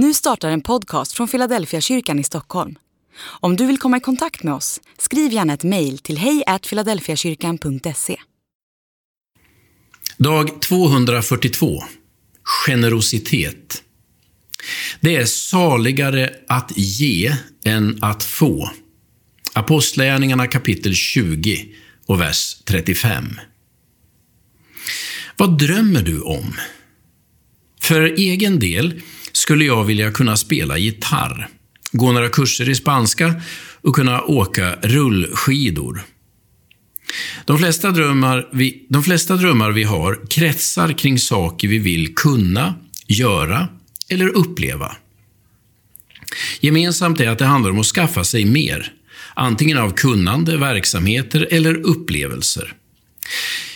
Nu startar en podcast från Philadelphia kyrkan i Stockholm. Om du vill komma i kontakt med oss, skriv gärna ett mejl till hejfiladelfiakyrkan.se. Dag 242. Generositet. Det är saligare att ge än att få. Apostlagärningarna kapitel 20 och vers 35. Vad drömmer du om? För egen del skulle jag vilja kunna spela gitarr, gå några kurser i spanska och kunna åka rullskidor. De flesta, drömmar vi, de flesta drömmar vi har kretsar kring saker vi vill kunna, göra eller uppleva. Gemensamt är att det handlar om att skaffa sig mer, antingen av kunnande, verksamheter eller upplevelser.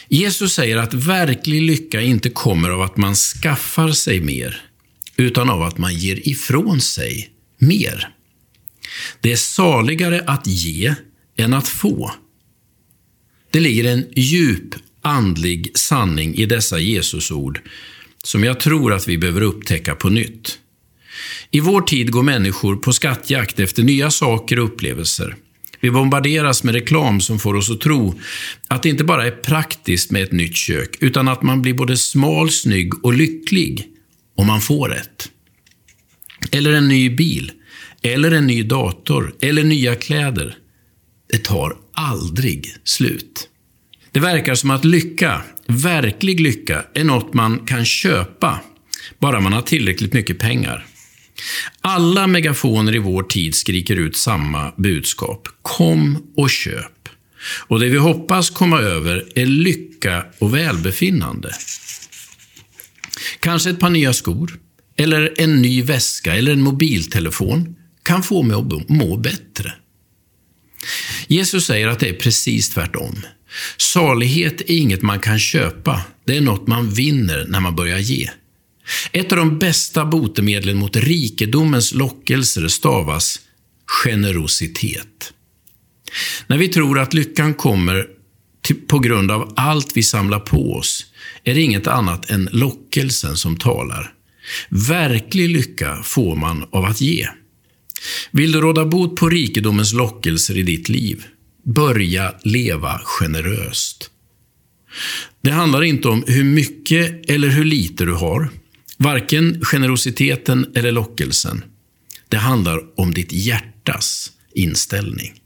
Jesus säger att verklig lycka inte kommer av att man skaffar sig mer, utan av att man ger ifrån sig mer. Det är saligare att ge än att få. Det ligger en djup andlig sanning i dessa Jesusord som jag tror att vi behöver upptäcka på nytt. I vår tid går människor på skattjakt efter nya saker och upplevelser. Vi bombarderas med reklam som får oss att tro att det inte bara är praktiskt med ett nytt kök, utan att man blir både smal, snygg och lycklig om man får ett. Eller en ny bil, eller en ny dator, eller nya kläder. Det tar aldrig slut. Det verkar som att lycka, verklig lycka, är något man kan köpa, bara man har tillräckligt mycket pengar. Alla megafoner i vår tid skriker ut samma budskap. Kom och köp. Och det vi hoppas komma över är lycka och välbefinnande. Kanske ett par nya skor, eller en ny väska eller en mobiltelefon kan få mig att må bättre. Jesus säger att det är precis tvärtom. Salighet är inget man kan köpa, det är något man vinner när man börjar ge. Ett av de bästa botemedlen mot rikedomens lockelser stavas generositet. När vi tror att lyckan kommer på grund av allt vi samlar på oss är det inget annat än lockelsen som talar. Verklig lycka får man av att ge. Vill du råda bot på rikedomens lockelser i ditt liv? Börja leva generöst. Det handlar inte om hur mycket eller hur lite du har. Varken generositeten eller lockelsen. Det handlar om ditt hjärtas inställning.